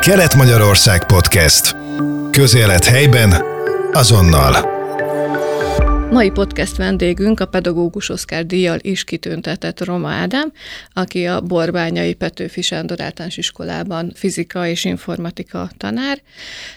Kelet-Magyarország Podcast. Közélet helyben, azonnal. Mai podcast vendégünk a pedagógus Oszkár díjjal is kitüntetett Roma Ádám, aki a Borbányai Petőfi Sándor általános iskolában fizika és informatika tanár,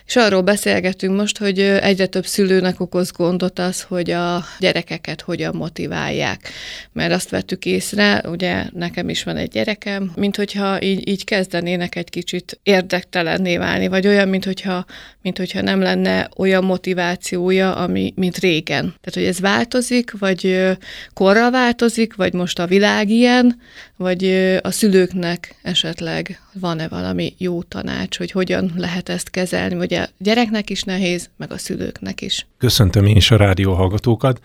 és arról beszélgetünk most, hogy egyre több szülőnek okoz gondot az, hogy a gyerekeket hogyan motiválják. Mert azt vettük észre, ugye nekem is van egy gyerekem, mint hogyha így, így kezdenének egy kicsit érdektelenné válni, vagy olyan, mint hogyha, mint hogyha nem lenne olyan motivációja, ami, mint régen. Tehát, hogy ez változik, vagy korra változik, vagy most a világ ilyen, vagy a szülőknek esetleg van-e valami jó tanács, hogy hogyan lehet ezt kezelni, hogy a gyereknek is nehéz, meg a szülőknek is. Köszöntöm én is a rádió hallgatókat.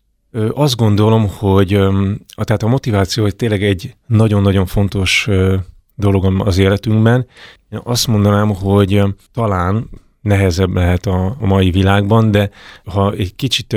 Azt gondolom, hogy a, tehát a motiváció hogy tényleg egy nagyon-nagyon fontos dolog az életünkben. Én azt mondanám, hogy talán nehezebb lehet a, mai világban, de ha egy kicsit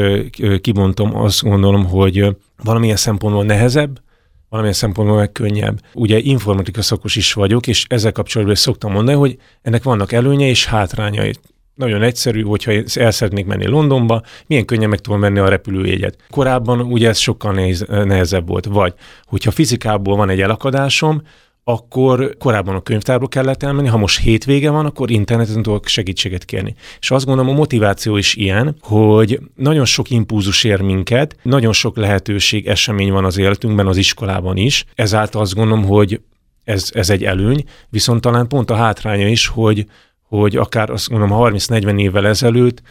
kibontom, azt gondolom, hogy valamilyen szempontból nehezebb, valamilyen szempontból meg könnyebb. Ugye informatika szakos is vagyok, és ezzel kapcsolatban is szoktam mondani, hogy ennek vannak előnye és hátrányai. Nagyon egyszerű, hogyha el szeretnék menni Londonba, milyen könnyen meg tudom venni a repülőjegyet. Korábban ugye ez sokkal nehezebb volt. Vagy, hogyha fizikából van egy elakadásom, akkor korábban a könyvtárba kellett elmenni, ha most hétvége van, akkor interneten tudok segítséget kérni. És azt gondolom, a motiváció is ilyen, hogy nagyon sok impulzus ér minket, nagyon sok lehetőség, esemény van az életünkben, az iskolában is. Ezáltal azt gondolom, hogy ez, ez egy előny, viszont talán pont a hátránya is, hogy, hogy akár azt mondom 30-40 évvel ezelőtt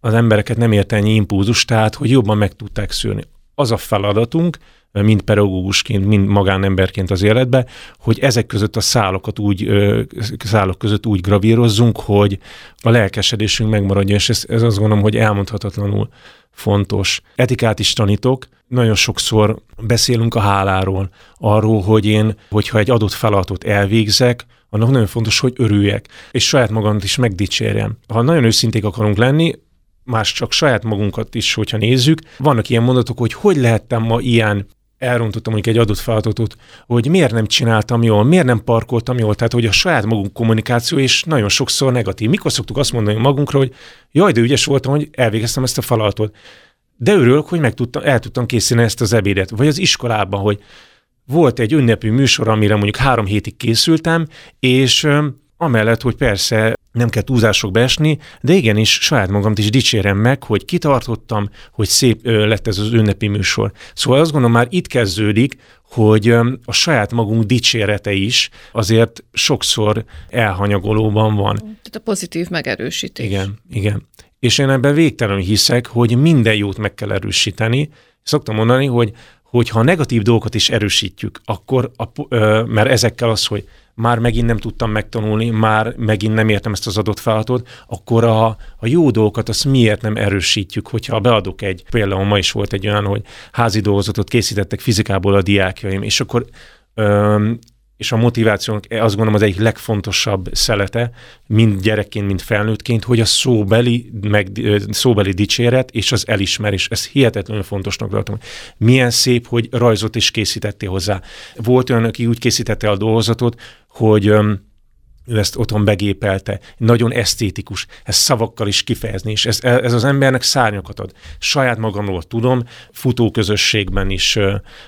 az embereket nem ért ennyi impulzus, tehát hogy jobban meg tudták szűrni. Az a feladatunk, mind pedagógusként, mind magánemberként az életbe, hogy ezek között a szálokat úgy, szálok között úgy gravírozzunk, hogy a lelkesedésünk megmaradjon, és ez, ez azt gondolom, hogy elmondhatatlanul fontos. Etikát is tanítok, nagyon sokszor beszélünk a háláról, arról, hogy én, hogyha egy adott feladatot elvégzek, annak nagyon fontos, hogy örüljek, és saját magamat is megdicsérjem. Ha nagyon őszinték akarunk lenni, más csak saját magunkat is, hogyha nézzük, vannak ilyen mondatok, hogy hogy lehettem ma ilyen elrontottam mondjuk egy adott feladatot, hogy miért nem csináltam jól, miért nem parkoltam jól, tehát hogy a saját magunk kommunikáció és nagyon sokszor negatív. Mikor szoktuk azt mondani magunkra, hogy jaj, de ügyes voltam, hogy elvégeztem ezt a feladatot. De örülök, hogy meg tudtam, el tudtam készíteni ezt az ebédet. Vagy az iskolában, hogy volt egy ünnepi műsor, amire mondjuk három hétig készültem, és amellett, hogy persze nem kell túlzások beesni, de igenis saját magamat is dicsérem meg, hogy kitartottam, hogy szép lett ez az ünnepi műsor. Szóval azt gondolom már itt kezdődik, hogy a saját magunk dicsérete is azért sokszor elhanyagolóban van. Tehát a pozitív megerősítés. Igen, igen. És én ebben végtelenül hiszek, hogy minden jót meg kell erősíteni. Szoktam mondani, hogy hogyha a negatív dolgokat is erősítjük, akkor, a, mert ezekkel az, hogy már megint nem tudtam megtanulni, már megint nem értem ezt az adott feladatot, akkor a, a jó dolgokat azt miért nem erősítjük, hogyha beadok egy, például ma is volt egy olyan, hogy házi dolgozatot készítettek fizikából a diákjaim, és akkor öm, és a motivációnak azt gondolom az egyik legfontosabb szelete, mind gyerekként, mind felnőttként, hogy a szóbeli, meg, szóbeli dicséret és az elismerés, ez hihetetlenül fontosnak tartom. Milyen szép, hogy rajzot is készítettél hozzá. Volt olyan, aki úgy készítette a dolgozatot, hogy ő ezt otthon begépelte, nagyon esztétikus, ezt szavakkal is kifejezni, és ez, ez az embernek szárnyakat ad. Saját magamról tudom, futóközösségben is,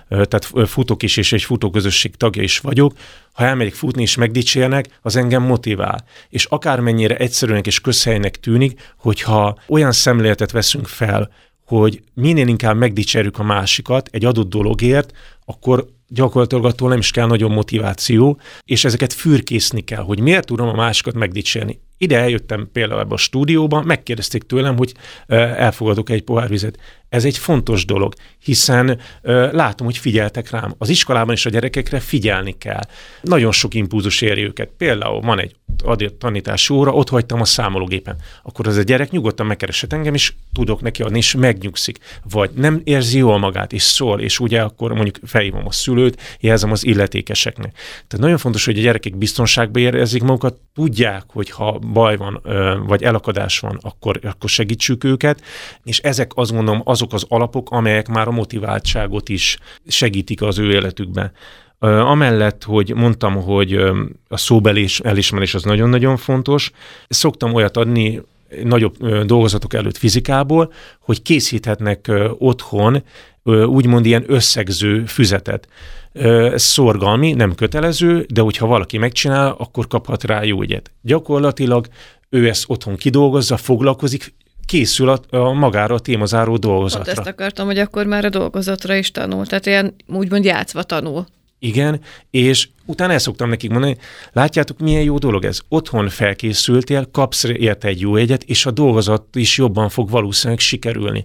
tehát futok is, és egy futóközösség tagja is vagyok, ha elmegyek futni és megdicsérnek, az engem motivál. És akármennyire egyszerűnek és közhelynek tűnik, hogyha olyan szemléletet veszünk fel, hogy minél inkább megdicsérjük a másikat egy adott dologért, akkor gyakorlatilag attól nem is kell nagyon motiváció, és ezeket fürkészni kell, hogy miért tudom a másikat megdicsérni. Ide eljöttem például a stúdióba, megkérdezték tőlem, hogy elfogadok egy pohár vizet. Ez egy fontos dolog, hiszen látom, hogy figyeltek rám. Az iskolában is a gyerekekre figyelni kell. Nagyon sok impulzus éri őket. Például van egy adott tanítási óra, ott hagytam a számológépen. Akkor az a gyerek nyugodtan megkeresett engem, és tudok neki adni, és megnyugszik. Vagy nem érzi jól magát, és szól, és ugye akkor mondjuk felhívom a szülőt, jelzem az illetékeseknek. Tehát nagyon fontos, hogy a gyerekek biztonságban érezzék magukat, tudják, hogy ha baj van, vagy elakadás van, akkor, akkor segítsük őket, és ezek azt gondolom azok az alapok, amelyek már a motiváltságot is segítik az ő életükben. Amellett, hogy mondtam, hogy a szóbeli elismerés az nagyon-nagyon fontos, szoktam olyat adni nagyobb dolgozatok előtt fizikából, hogy készíthetnek otthon úgymond ilyen összegző füzetet. Ez szorgalmi, nem kötelező, de hogyha valaki megcsinál, akkor kaphat rá jó ügyet. Gyakorlatilag ő ezt otthon kidolgozza, foglalkozik, készül a, a magára a témazáró dolgozatra. Pont ezt akartam, hogy akkor már a dolgozatra is tanul, tehát ilyen úgymond játszva tanul. Igen, és utána el szoktam nekik mondani, látjátok, milyen jó dolog ez. Otthon felkészültél, kapsz érte egy jó egyet, és a dolgozat is jobban fog valószínűleg sikerülni.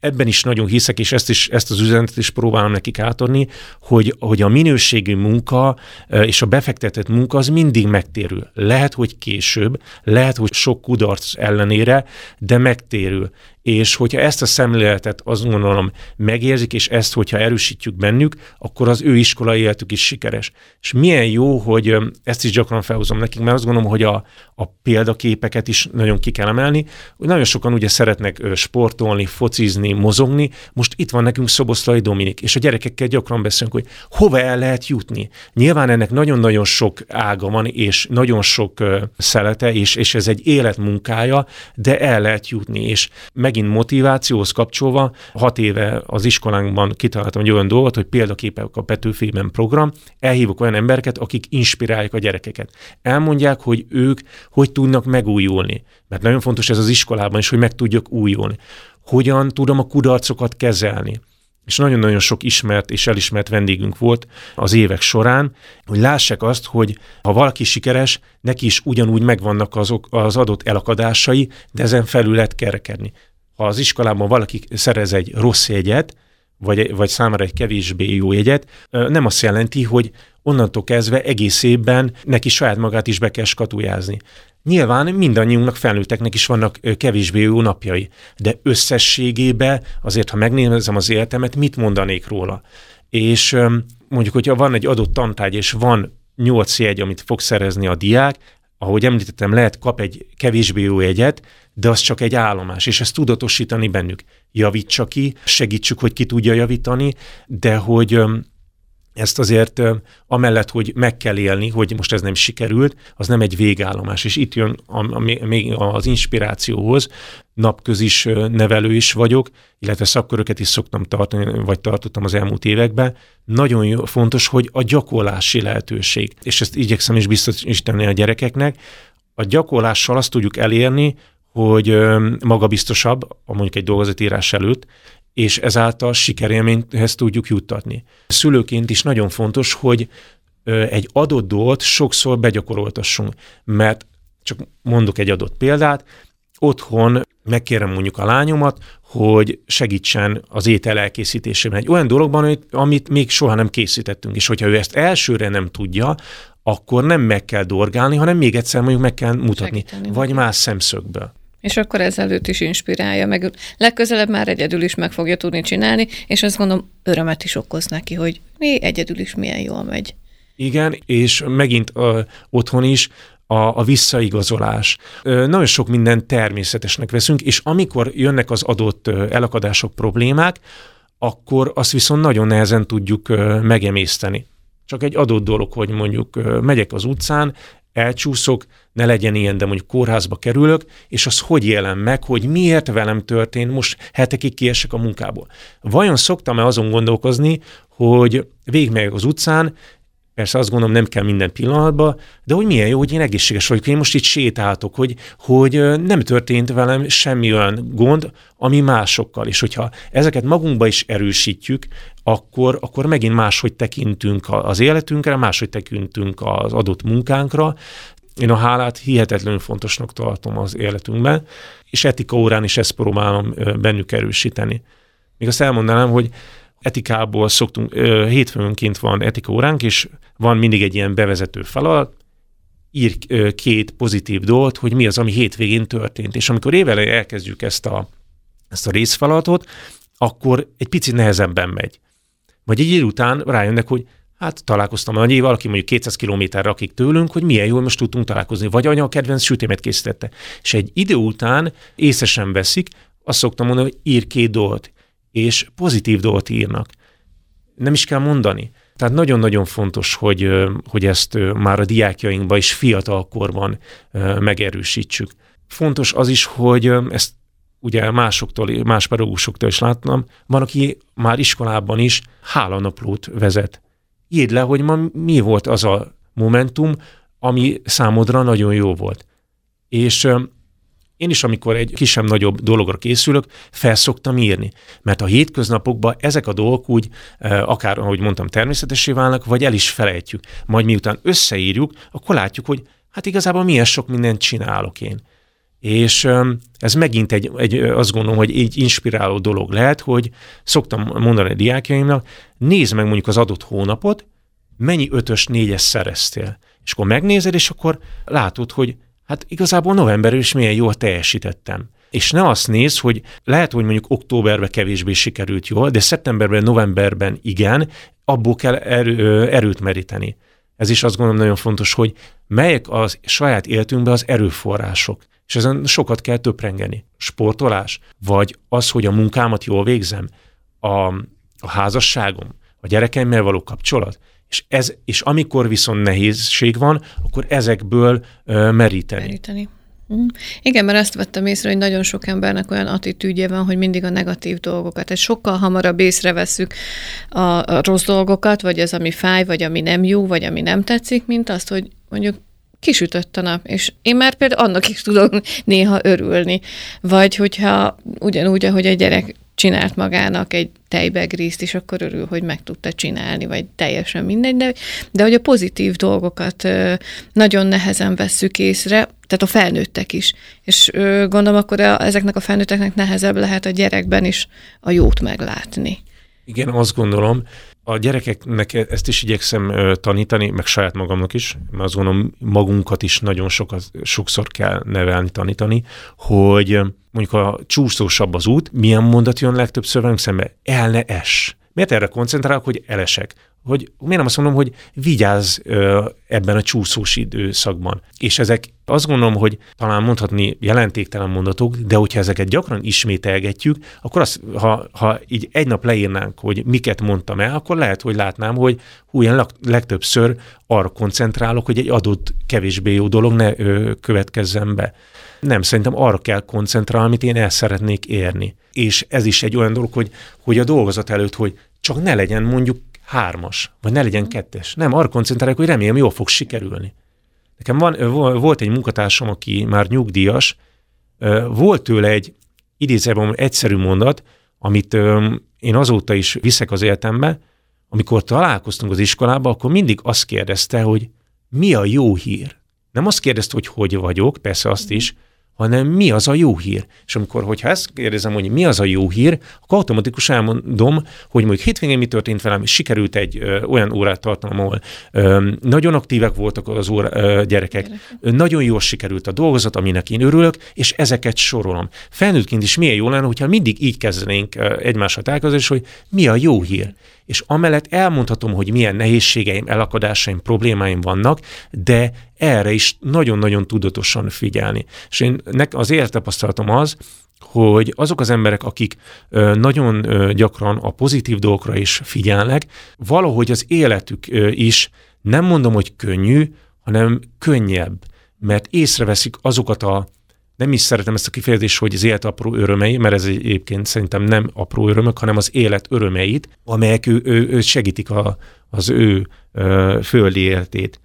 Ebben is nagyon hiszek, és ezt, is, ezt az üzenetet is próbálom nekik átadni, hogy, hogy a minőségi munka és a befektetett munka az mindig megtérül. Lehet, hogy később, lehet, hogy sok kudarc ellenére, de megtérül. És hogyha ezt a szemléletet azt gondolom megérzik, és ezt, hogyha erősítjük bennük, akkor az ő iskolai életük is sikeres. És milyen jó, hogy ezt is gyakran felhozom nekik, mert azt gondolom, hogy a, a példaképeket is nagyon ki kell emelni. Nagyon sokan ugye szeretnek sportolni, focizni, mozogni. Most itt van nekünk Szoboszlai Dominik, és a gyerekekkel gyakran beszélünk, hogy hova el lehet jutni. Nyilván ennek nagyon-nagyon sok ága van, és nagyon sok szelete, és, és ez egy életmunkája, de el lehet jutni. És megint motivációhoz kapcsolva, hat éve az iskolánkban kitaláltam egy olyan dolgot, hogy példaképek a Petőfében program, elhívok olyan embereket, akik inspirálják a gyerekeket. Elmondják, hogy ők hogy tudnak megújulni. Mert nagyon fontos ez az iskolában is, hogy meg tudjak újulni. Hogyan tudom a kudarcokat kezelni és nagyon-nagyon sok ismert és elismert vendégünk volt az évek során, hogy lássák azt, hogy ha valaki sikeres, neki is ugyanúgy megvannak azok az adott elakadásai, de ezen felül lehet kerekedni. Ha az iskolában valaki szerez egy rossz jegyet, vagy, vagy számára egy kevésbé jó jegyet, nem azt jelenti, hogy onnantól kezdve egész évben neki saját magát is be kell skatujázni. Nyilván mindannyiunknak felnőtteknek is vannak kevésbé jó napjai, de összességében azért, ha megnézem az életemet, mit mondanék róla? És mondjuk, hogyha van egy adott tantárgy, és van nyolc jegy, amit fog szerezni a diák, ahogy említettem, lehet kap egy kevésbé jó jegyet, de az csak egy állomás, és ezt tudatosítani bennük. Javítsa ki, segítsük, hogy ki tudja javítani, de hogy ezt azért amellett, hogy meg kell élni, hogy most ez nem sikerült, az nem egy végállomás. És itt jön a, a, még az inspirációhoz, napközis nevelő is vagyok, illetve szakköröket is szoktam tartani, vagy tartottam az elmúlt években. Nagyon fontos, hogy a gyakorlási lehetőség, és ezt igyekszem is biztosítani a gyerekeknek, a gyakorlással azt tudjuk elérni, hogy magabiztosabb, mondjuk egy dolgozatírás előtt, és ezáltal sikerélményhez tudjuk juttatni. Szülőként is nagyon fontos, hogy egy adott dolgot sokszor begyakoroltassunk, mert csak mondok egy adott példát, otthon megkérem mondjuk a lányomat, hogy segítsen az étel elkészítésében. Egy olyan dologban, amit még soha nem készítettünk, és hogyha ő ezt elsőre nem tudja, akkor nem meg kell dorgálni, hanem még egyszer mondjuk meg kell mutatni, Segíteni vagy más szemszögből. És akkor ezelőtt is inspirálja, meg legközelebb már egyedül is meg fogja tudni csinálni, és azt gondolom örömet is okoz neki, hogy mi egyedül is milyen jól megy. Igen, és megint uh, otthon is a, a visszaigazolás. Uh, nagyon sok minden természetesnek veszünk, és amikor jönnek az adott elakadások, problémák, akkor azt viszont nagyon nehezen tudjuk megemészteni. Csak egy adott dolog, hogy mondjuk megyek az utcán, elcsúszok, ne legyen ilyen, de mondjuk kórházba kerülök, és az hogy élem meg, hogy miért velem történt, most hetekig kiesek a munkából. Vajon szoktam-e azon gondolkozni, hogy végigmegyek az utcán, Persze azt gondolom, nem kell minden pillanatban, de hogy milyen jó, hogy én egészséges vagyok, én most itt sétáltok, hogy, hogy nem történt velem semmi olyan gond, ami másokkal. És hogyha ezeket magunkba is erősítjük, akkor, akkor megint máshogy tekintünk az életünkre, máshogy tekintünk az adott munkánkra. Én a hálát hihetetlenül fontosnak tartom az életünkben, és etika órán is ezt próbálom bennük erősíteni. Még azt elmondanám, hogy etikából szoktunk, hétfőnként van etika és van mindig egy ilyen bevezető feladat, ír két pozitív dolgot, hogy mi az, ami hétvégén történt. És amikor évelején elkezdjük ezt a, ezt a részfeladatot, akkor egy picit nehezebben megy. Vagy egy idő után rájönnek, hogy hát találkoztam annyi valaki mondjuk 200 kilométerre akik tőlünk, hogy milyen jól most tudtunk találkozni, vagy anya a kedvenc sütémet készítette. És egy idő után észre sem veszik, azt szoktam mondani, hogy ír két dolgot és pozitív dolgot írnak. Nem is kell mondani. Tehát nagyon-nagyon fontos, hogy, hogy ezt már a diákjainkban is fiatalkorban megerősítsük. Fontos az is, hogy ezt ugye másoktól, más pedagógusoktól is láttam, van, aki már iskolában is hálanaplót vezet. Írd le, hogy ma mi volt az a momentum, ami számodra nagyon jó volt. És én is, amikor egy kisebb-nagyobb dologra készülök, felszoktam írni. Mert a hétköznapokban ezek a dolgok úgy, akár, ahogy mondtam, természetesé válnak, vagy el is felejtjük. Majd miután összeírjuk, akkor látjuk, hogy hát igazából milyen sok mindent csinálok én. És ez megint egy, egy, azt gondolom, hogy egy inspiráló dolog lehet, hogy szoktam mondani a diákjaimnak, nézd meg mondjuk az adott hónapot, mennyi ötös, négyes szereztél. És akkor megnézed, és akkor látod, hogy hát igazából novemberben is milyen jól teljesítettem. És ne azt néz, hogy lehet, hogy mondjuk októberben kevésbé sikerült jól, de szeptemberben, novemberben igen, abból kell erő, erőt meríteni. Ez is azt gondolom nagyon fontos, hogy melyek az saját életünkben az erőforrások. És ezen sokat kell töprengeni. Sportolás, vagy az, hogy a munkámat jól végzem, a, a házasságom, a gyerekeimmel való kapcsolat. És, ez, és amikor viszont nehézség van, akkor ezekből uh, meríteni. meríteni. Mm. Igen, mert azt vettem észre, hogy nagyon sok embernek olyan attitűdje van, hogy mindig a negatív dolgokat. Ez sokkal hamarabb észreveszünk a, a rossz dolgokat, vagy az, ami fáj, vagy ami nem jó, vagy ami nem tetszik, mint azt, hogy mondjuk kisütött a nap, és én már például annak is tudok néha örülni. Vagy hogyha ugyanúgy, ahogy egy gyerek csinált magának egy tejbegrízt, és akkor örül, hogy meg tudta csinálni, vagy teljesen mindegy, de, de hogy a pozitív dolgokat nagyon nehezen vesszük észre, tehát a felnőttek is. És gondolom akkor a, ezeknek a felnőtteknek nehezebb lehet a gyerekben is a jót meglátni. Igen, azt gondolom, a gyerekeknek ezt is igyekszem tanítani, meg saját magamnak is, mert azt gondolom magunkat is nagyon sokat, sokszor kell nevelni, tanítani, hogy mondjuk a csúszósabb az út, milyen mondat jön legtöbbször velünk szembe? El ne es. Miért erre koncentrálok, hogy elesek? Hogy miért nem azt mondom, hogy vigyázz ebben a csúszós időszakban. És ezek azt gondolom, hogy talán mondhatni jelentéktelen mondatok, de hogyha ezeket gyakran ismételgetjük, akkor az, ha, ha így egy nap leírnánk, hogy miket mondtam el, akkor lehet, hogy látnám, hogy hú, ilyen legtöbbször arra koncentrálok, hogy egy adott kevésbé jó dolog ne ö, következzen be. Nem, szerintem arra kell koncentrálni, amit én el szeretnék érni. És ez is egy olyan dolog, hogy, hogy a dolgozat előtt, hogy csak ne legyen mondjuk hármas, vagy ne legyen kettes. Nem, arra koncentrálok, hogy remélem jól fog sikerülni. Nekem van, volt egy munkatársam, aki már nyugdíjas, volt tőle egy idézőben egyszerű mondat, amit én azóta is viszek az életembe, amikor találkoztunk az iskolába, akkor mindig azt kérdezte, hogy mi a jó hír. Nem azt kérdezte, hogy hogy vagyok, persze azt is, hanem mi az a jó hír. És amikor, hogyha ezt kérdezem, hogy mi az a jó hír, akkor automatikus elmondom, hogy mondjuk hétvégén mi történt velem, sikerült egy ö, olyan órát tartanom, ahol ö, nagyon aktívek voltak az óra, ö, gyerekek, Gyerek. nagyon jól sikerült a dolgozat, aminek én örülök, és ezeket sorolom. Felnőttként is milyen jó lenne, hogyha mindig így kezdenénk egymással találkozni, hogy mi a jó hír és amellett elmondhatom, hogy milyen nehézségeim, elakadásaim, problémáim vannak, de erre is nagyon-nagyon tudatosan figyelni. És én az élettapasztalatom az, hogy azok az emberek, akik nagyon gyakran a pozitív dolgokra is figyelnek, valahogy az életük is nem mondom, hogy könnyű, hanem könnyebb, mert észreveszik azokat a nem is szeretem ezt a kifejezést, hogy az élet apró örömei, mert ez egyébként szerintem nem apró örömök, hanem az élet örömeit, amelyek ő, ő, ő segítik a, az ő ö, földi életét.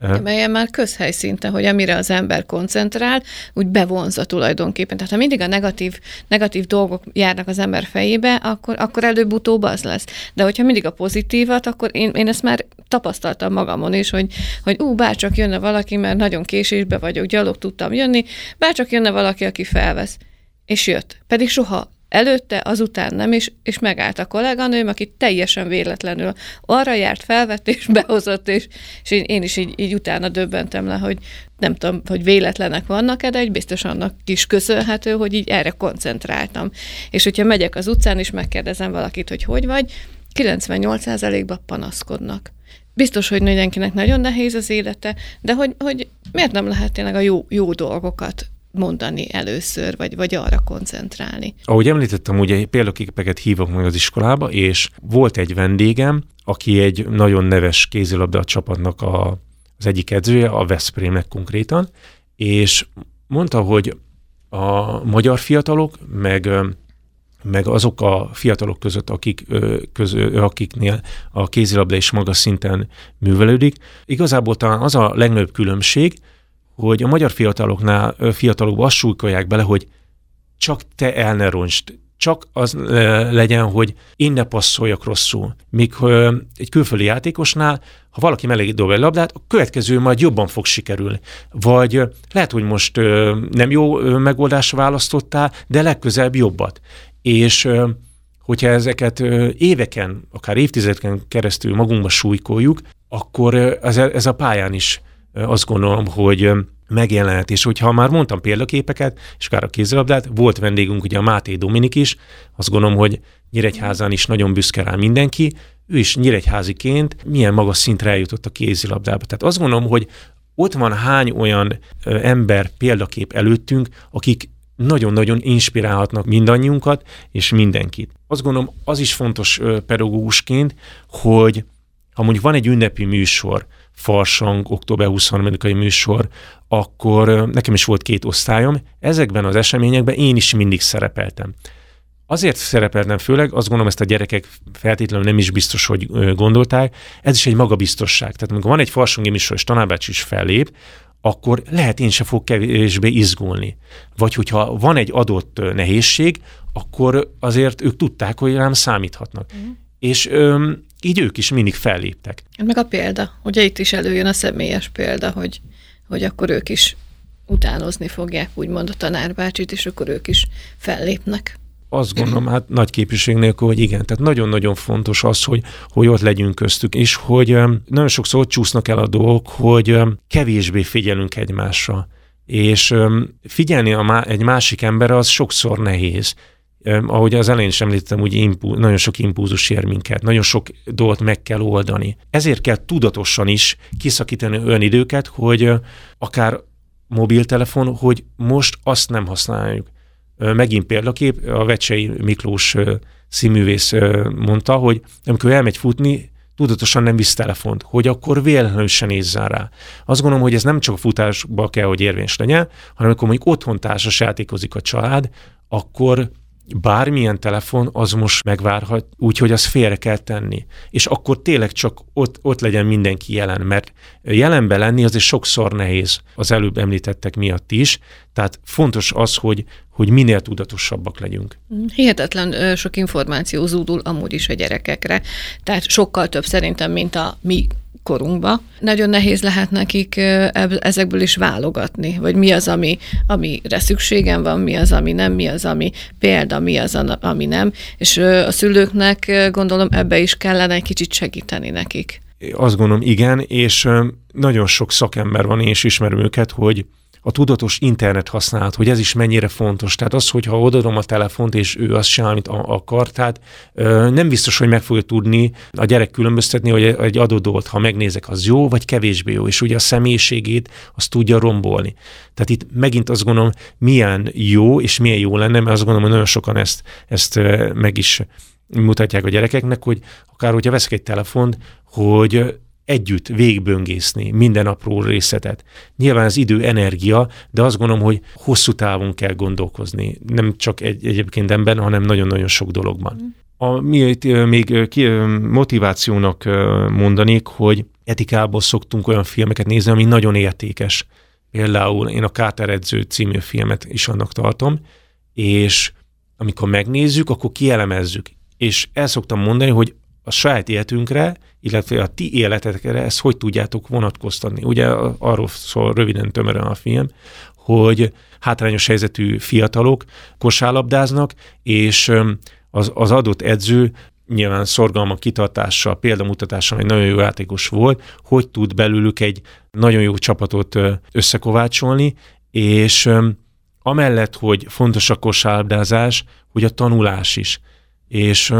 Emeljen már közhelyszinten, hogy amire az ember koncentrál, úgy bevonza tulajdonképpen. Tehát ha mindig a negatív, negatív dolgok járnak az ember fejébe, akkor, akkor előbb-utóbb az lesz. De hogyha mindig a pozitívat, akkor én, én ezt már tapasztaltam magamon is, hogy, hogy ú, bárcsak jönne valaki, mert nagyon késésbe vagyok, gyalog tudtam jönni, bárcsak jönne valaki, aki felvesz. És jött. Pedig soha előtte, azután nem, és, és megállt a kolléganőm, aki teljesen véletlenül arra járt, felvett és behozott, és, és én is így, így utána döbbentem le, hogy nem tudom, hogy véletlenek vannak-e, de egy biztos annak is köszönhető, hogy így erre koncentráltam. És hogyha megyek az utcán, és megkérdezem valakit, hogy hogy vagy, 98%-ban panaszkodnak. Biztos, hogy mindenkinek nagyon nehéz az élete, de hogy, hogy miért nem lehet tényleg a jó, jó dolgokat mondani először, vagy, vagy arra koncentrálni. Ahogy említettem, ugye példaképeket hívok meg az iskolába, és volt egy vendégem, aki egy nagyon neves kézilabda csapatnak a, az egyik edzője, a Veszprémnek konkrétan, és mondta, hogy a magyar fiatalok, meg meg azok a fiatalok között, akik, közö, akiknél a kézilabda is magas szinten művelődik. Igazából talán az a legnagyobb különbség, hogy a magyar fiataloknál, fiatalokban azt súlykolják bele, hogy csak te el ne roncsd, csak az legyen, hogy én ne passzoljak rosszul. Míg egy külföldi játékosnál, ha valaki mellé dob egy labdát, a következő majd jobban fog sikerülni. Vagy lehet, hogy most nem jó megoldást választottál, de legközelebb jobbat. És hogyha ezeket éveken, akár évtizedeken keresztül magunkba súlykoljuk, akkor ez a pályán is azt gondolom, hogy megjelenhet, és hogyha már mondtam példaképeket, és akár a kézilabdát, volt vendégünk ugye a Máté Dominik is, azt gondolom, hogy Nyíregyházán is nagyon büszke rá mindenki, ő is nyíregyháziként milyen magas szintre eljutott a kézilabdába. Tehát azt gondolom, hogy ott van hány olyan ember példakép előttünk, akik nagyon-nagyon inspirálhatnak mindannyiunkat és mindenkit. Azt gondolom, az is fontos pedagógusként, hogy ha mondjuk van egy ünnepi műsor, Farsang, október 23-ai műsor, akkor nekem is volt két osztályom, ezekben az eseményekben én is mindig szerepeltem. Azért szerepeltem főleg, azt gondolom, ezt a gyerekek feltétlenül nem is biztos, hogy gondolták, ez is egy magabiztosság. Tehát amikor van egy farsangi műsor, és tanárbács is fellép, akkor lehet én se fog kevésbé izgulni. Vagy hogyha van egy adott nehézség, akkor azért ők tudták, hogy rám számíthatnak. Mm. És öm, így ők is mindig felléptek. Meg a példa, ugye itt is előjön a személyes példa, hogy, hogy akkor ők is utánozni fogják, úgymond a tanárbácsit, és akkor ők is fellépnek azt gondolom, hát nagy képviség nélkül, hogy igen. Tehát nagyon-nagyon fontos az, hogy, hogy ott legyünk köztük, és hogy nagyon sokszor ott csúsznak el a dolgok, hogy kevésbé figyelünk egymásra. És figyelni a má, egy másik emberre az sokszor nehéz. Ahogy az elején is említettem, úgy impul, nagyon sok impulzus ér minket, nagyon sok dolgot meg kell oldani. Ezért kell tudatosan is kiszakítani olyan időket, hogy akár mobiltelefon, hogy most azt nem használjuk megint példakép, a Vecsei Miklós színművész mondta, hogy amikor elmegy futni, tudatosan nem visz telefont, hogy akkor véletlenül se nézzen rá. Azt gondolom, hogy ez nem csak a futásba kell, hogy érvényes legyen, hanem amikor mondjuk otthon társas játékozik a család, akkor bármilyen telefon az most megvárhat, úgyhogy az félre kell tenni. És akkor tényleg csak ott, ott legyen mindenki jelen, mert jelenbe lenni azért sokszor nehéz az előbb említettek miatt is, tehát fontos az, hogy, hogy minél tudatosabbak legyünk. Hihetetlen sok információ zúdul amúgy is a gyerekekre, tehát sokkal több szerintem, mint a mi korunkba. Nagyon nehéz lehet nekik ezekből is válogatni, vagy mi az, ami, amire szükségem van, mi az, ami nem, mi az, ami példa, mi az, ami nem, és a szülőknek gondolom ebbe is kellene egy kicsit segíteni nekik. Azt gondolom, igen, és nagyon sok szakember van, én is ismerem őket, hogy a tudatos internet használat, hogy ez is mennyire fontos. Tehát az, hogyha odaadom a telefont, és ő azt sem, amit akar, tehát nem biztos, hogy meg fogja tudni a gyerek különböztetni, hogy egy adott dolgot, ha megnézek, az jó, vagy kevésbé jó, és ugye a személyiségét azt tudja rombolni. Tehát itt megint azt gondolom, milyen jó, és milyen jó lenne, mert azt gondolom, hogy nagyon sokan ezt, ezt meg is mutatják a gyerekeknek, hogy akár hogyha veszek egy telefont, hogy együtt végböngészni minden apró részletet. Nyilván az idő, energia, de azt gondolom, hogy hosszú távon kell gondolkozni. Nem csak egy, egyébként ember, hanem nagyon-nagyon sok dologban. Mm. A, mi még ki, motivációnak mondanék, hogy etikából szoktunk olyan filmeket nézni, ami nagyon értékes. Például én a Káter edző című filmet is annak tartom, és amikor megnézzük, akkor kielemezzük. És el szoktam mondani, hogy a saját életünkre, illetve a ti életetekre ezt hogy tudjátok vonatkoztatni. Ugye arról szól röviden tömören a film, hogy hátrányos helyzetű fiatalok kosárlabdáznak, és az, az adott edző nyilván szorgalma kitartással, példamutatással egy nagyon jó játékos volt, hogy tud belőlük egy nagyon jó csapatot összekovácsolni, és amellett, hogy fontos a kosárlabdázás, hogy a tanulás is. És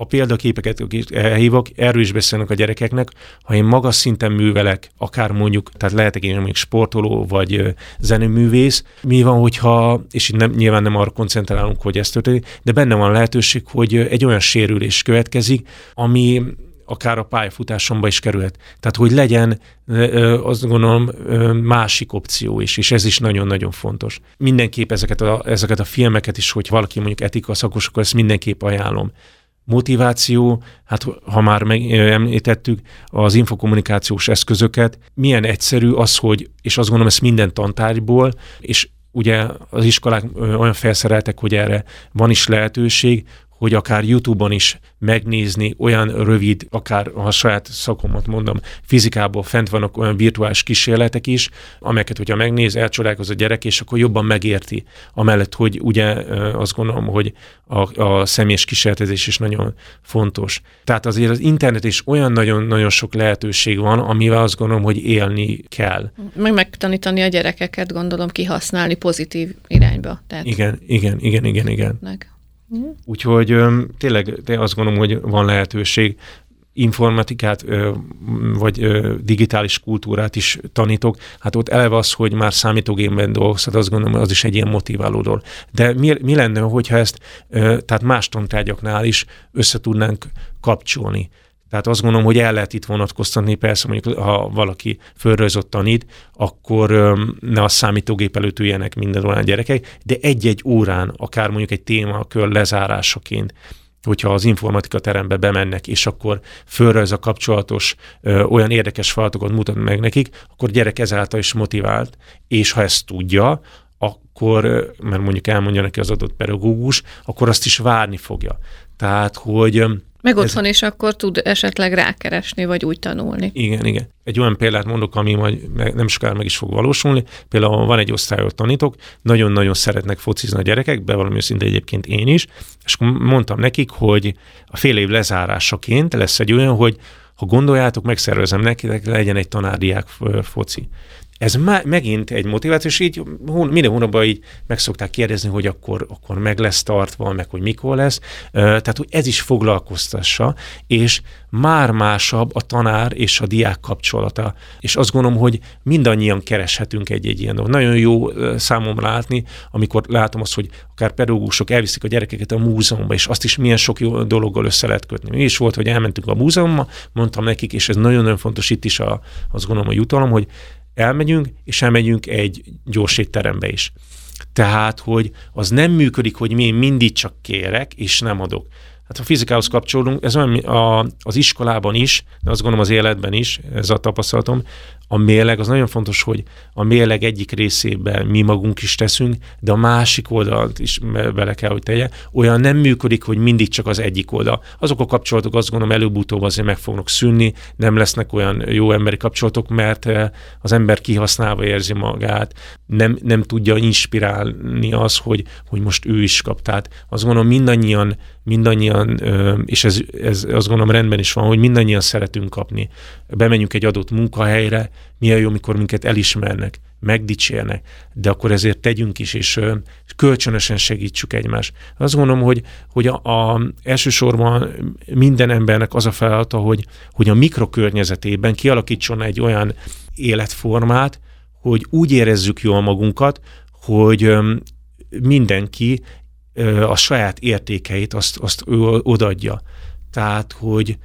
a példaképeket elhívok, erről is beszélnek a gyerekeknek, ha én magas szinten művelek, akár mondjuk, tehát lehetek én mondjuk sportoló vagy zeneművész, mi van, hogyha, és itt nem, nyilván nem arra koncentrálunk, hogy ez történik, de benne van lehetőség, hogy egy olyan sérülés következik, ami akár a pályafutásomba is kerülhet. Tehát, hogy legyen azt gondolom másik opció is, és ez is nagyon-nagyon fontos. Mindenképp ezeket a, ezeket a filmeket is, hogy valaki mondjuk etika szakos, akkor ezt mindenképp ajánlom. Motiváció, hát ha már említettük az infokommunikációs eszközöket, milyen egyszerű az, hogy, és azt gondolom ezt minden tantárgyból, és ugye az iskolák olyan felszereltek, hogy erre van is lehetőség, hogy akár YouTube-on is megnézni olyan rövid, akár ha a saját szakomat mondom, fizikából fent vannak olyan virtuális kísérletek is, amelyeket, hogyha megnéz, elcsodálkoz a gyerek, és akkor jobban megérti. Amellett, hogy ugye azt gondolom, hogy a, a személyes kísérletezés is nagyon fontos. Tehát azért az internet is olyan nagyon-nagyon sok lehetőség van, amivel azt gondolom, hogy élni kell. Meg megtanítani a gyerekeket, gondolom, kihasználni pozitív irányba. Tehát... Igen, igen, igen, igen, igen. Meg. Úgyhogy tényleg de azt gondolom, hogy van lehetőség informatikát vagy digitális kultúrát is tanítok, hát ott eleve az, hogy már számítógépben dolgozhat, azt gondolom, az is egy ilyen motiváló dolog. De mi, mi lenne, hogyha ezt tehát más tantárgyaknál is össze tudnánk kapcsolni? Tehát azt gondolom, hogy el lehet itt vonatkoztatni, persze mondjuk, ha valaki fölrajzott tanít, akkor ne a számítógép előtt üljenek minden olyan gyerekek, de egy-egy órán, akár mondjuk egy témakör lezárásaként, hogyha az informatika terembe bemennek, és akkor fölrajz a kapcsolatos ö, olyan érdekes feladatokat mutat meg nekik, akkor gyerek ezáltal is motivált, és ha ezt tudja, akkor, mert mondjuk elmondja neki az adott pedagógus, akkor azt is várni fogja. Tehát, hogy meg otthon Ez... is akkor tud esetleg rákeresni, vagy úgy tanulni. Igen, igen. Egy olyan példát mondok, ami majd nem sokára meg is fog valósulni. Például van egy osztályot tanítok, nagyon-nagyon szeretnek focizni a gyerekek, bevallom őszinte egyébként én is, és mondtam nekik, hogy a fél év lezárásaként lesz egy olyan, hogy ha gondoljátok, megszervezem nekik, legyen egy tanárdiák foci ez má, megint egy motiváció, és így minden hónapban így meg szokták kérdezni, hogy akkor, akkor meg lesz tartva, meg hogy mikor lesz. Tehát, hogy ez is foglalkoztassa, és már másabb a tanár és a diák kapcsolata. És azt gondolom, hogy mindannyian kereshetünk egy-egy ilyen dolgot. Nagyon jó számomra látni, amikor látom azt, hogy akár pedagógusok elviszik a gyerekeket a múzeumba, és azt is milyen sok jó dologgal össze lehet kötni. Mi is volt, hogy elmentünk a múzeumba, mondtam nekik, és ez nagyon-nagyon fontos itt is a, azt gondolom a jutalom, hogy elmegyünk, és elmegyünk egy gyors étterembe is. Tehát, hogy az nem működik, hogy én mindig csak kérek, és nem adok. Hát a fizikához kapcsolódunk, ez olyan a, az iskolában is, de azt gondolom az életben is, ez a tapasztalatom, a mérleg, az nagyon fontos, hogy a mérleg egyik részében mi magunk is teszünk, de a másik oldalt is bele kell, hogy tegye. Olyan nem működik, hogy mindig csak az egyik oldal. Azok a kapcsolatok azt gondolom előbb-utóbb azért meg fognak szűnni, nem lesznek olyan jó emberi kapcsolatok, mert eh, az ember kihasználva érzi magát, nem, nem tudja inspirálni az, hogy, hogy most ő is kap. Tehát azt gondolom mindannyian, mindannyian és ez, ez azt gondolom rendben is van, hogy mindannyian szeretünk kapni. Bemenjünk egy adott munkahelyre, milyen jó, mikor minket elismernek, megdicsérnek, de akkor ezért tegyünk is, és kölcsönösen segítsük egymást. Azt gondolom, hogy, hogy a, a, elsősorban minden embernek az a feladata, hogy, hogy a mikrokörnyezetében kialakítson egy olyan életformát, hogy úgy érezzük jól magunkat, hogy mindenki a saját értékeit azt, azt ő odaadja. Tehát, hogy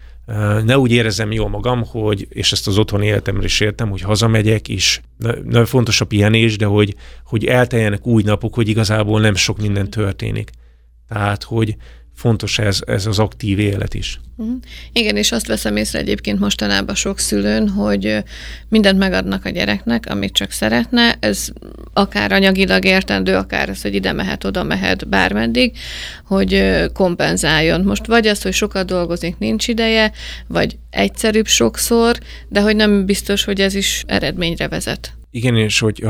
ne úgy érezem jól magam, hogy, és ezt az otthoni életemre is értem, hogy hazamegyek, és nagyon fontos a pihenés, de hogy, hogy elteljenek új napok, hogy igazából nem sok minden történik. Tehát, hogy, fontos ez, ez az aktív élet is. Uh-huh. Igen, és azt veszem észre egyébként mostanában sok szülőn, hogy mindent megadnak a gyereknek, amit csak szeretne, ez akár anyagilag értendő, akár az, hogy ide mehet, oda mehet, bármeddig, hogy kompenzáljon. Most vagy az, hogy sokat dolgozik, nincs ideje, vagy egyszerűbb sokszor, de hogy nem biztos, hogy ez is eredményre vezet. Igen, és hogy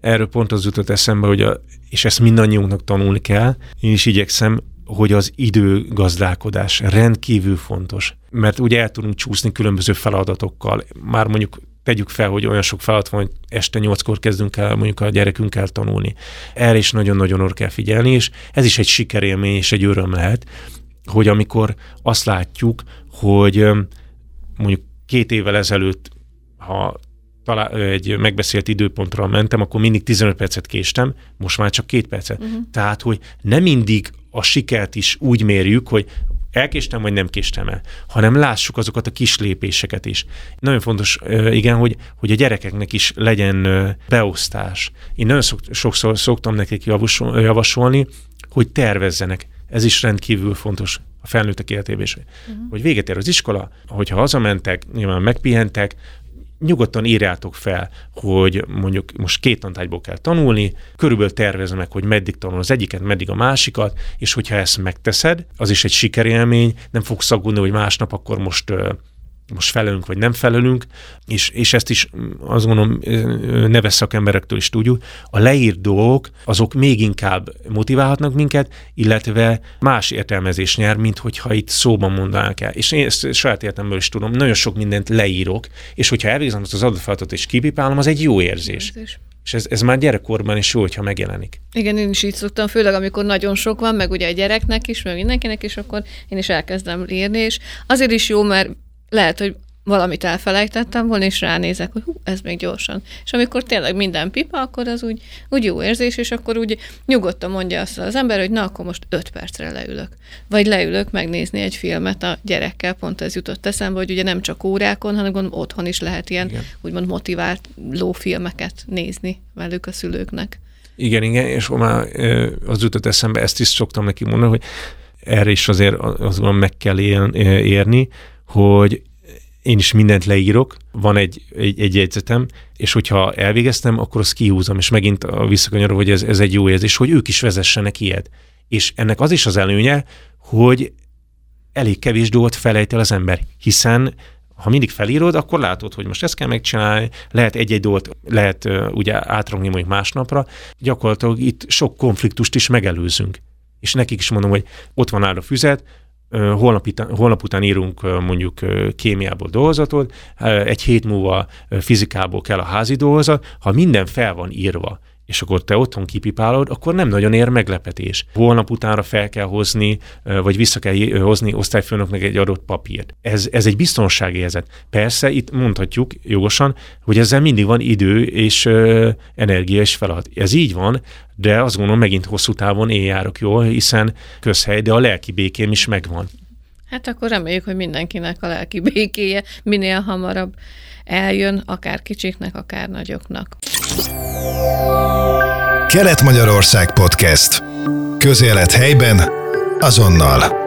erről pont az jutott eszembe, hogy a, és ezt mindannyiunknak tanulni kell. Én is igyekszem hogy az időgazdálkodás rendkívül fontos, mert ugye el tudunk csúszni különböző feladatokkal. Már mondjuk tegyük fel, hogy olyan sok feladat van, hogy este nyolckor kezdünk el mondjuk a gyerekünkkel tanulni. Erre is nagyon-nagyon oda kell figyelni, és ez is egy sikerélmény és egy öröm lehet. hogy amikor azt látjuk, hogy mondjuk két évvel ezelőtt, ha talán egy megbeszélt időpontra mentem, akkor mindig 15 percet késtem, most már csak két percet. Uh-huh. Tehát, hogy nem mindig a sikert is úgy mérjük, hogy elkéstem, vagy nem késtem el, hanem lássuk azokat a kis lépéseket is. Nagyon fontos, igen, hogy, hogy a gyerekeknek is legyen beosztás. Én nagyon szok, sokszor szoktam nekik javasolni, hogy tervezzenek. Ez is rendkívül fontos a felnőttek életében is. Uh-huh. Hogy véget ér az iskola, hogyha hazamentek, nyilván megpihentek, nyugodtan írjátok fel, hogy mondjuk most két tantárgyból kell tanulni, körülbelül tervezem meg, hogy meddig tanul az egyiket, meddig a másikat, és hogyha ezt megteszed, az is egy sikerélmény, nem fogsz aggódni, hogy másnap akkor most most felelünk, vagy nem felelünk, és, és ezt is mm, azt gondolom neves szakemberektől is tudjuk, a leírt dolgok, azok még inkább motiválhatnak minket, illetve más értelmezés nyer, mint hogyha itt szóban mondanák el. És én ezt saját értemből is tudom, nagyon sok mindent leírok, és hogyha elvégzem azt az adott feladatot és kipipálom, az egy jó érzés. érzés. És ez, ez már gyerekkorban is jó, hogyha megjelenik. Igen, én is így szoktam, főleg amikor nagyon sok van, meg ugye a gyereknek is, meg mindenkinek is, akkor én is elkezdem írni, és azért is jó, mert lehet, hogy valamit elfelejtettem volna, és ránézek, hogy hú, ez még gyorsan. És amikor tényleg minden pipa, akkor az úgy, úgy jó érzés, és akkor úgy nyugodtan mondja azt az ember, hogy na, akkor most öt percre leülök. Vagy leülök megnézni egy filmet a gyerekkel, pont ez jutott eszembe, hogy ugye nem csak órákon, hanem gondolom otthon is lehet ilyen igen. úgymond motiváló filmeket nézni velük a szülőknek. Igen, igen, és már az jutott eszembe, ezt is szoktam neki mondani, hogy erre is azért azon meg kell érni, hogy én is mindent leírok, van egy, egy, egy jegyzetem, és hogyha elvégeztem, akkor azt kihúzom, és megint visszakanyarul, hogy ez, ez egy jó érzés, hogy ők is vezessenek ilyet. És ennek az is az előnye, hogy elég kevés dolgot felejt el az ember, hiszen ha mindig felírod, akkor látod, hogy most ezt kell megcsinálni, lehet egy-egy dolgot, lehet uh, ugye átrongni mondjuk másnapra, gyakorlatilag itt sok konfliktust is megelőzünk. És nekik is mondom, hogy ott van áll a füzet, holnap, holnap után írunk mondjuk kémiából dolgozatot, egy hét múlva fizikából kell a házi dolgozat, ha minden fel van írva, és akkor te otthon kipipálod, akkor nem nagyon ér meglepetés. Holnap utánra fel kell hozni, vagy vissza kell hozni osztályfőnöknek egy adott papírt. Ez, ez egy biztonságérzet. Persze itt mondhatjuk jogosan, hogy ezzel mindig van idő és ö, energia és feladat. Ez így van, de azt gondolom megint hosszú távon én járok jól, hiszen közhely, de a lelki békém is megvan. Hát akkor reméljük, hogy mindenkinek a lelki békéje minél hamarabb eljön, akár kicsiknek, akár nagyoknak. Kelet-Magyarország Podcast. Közélet helyben, azonnal.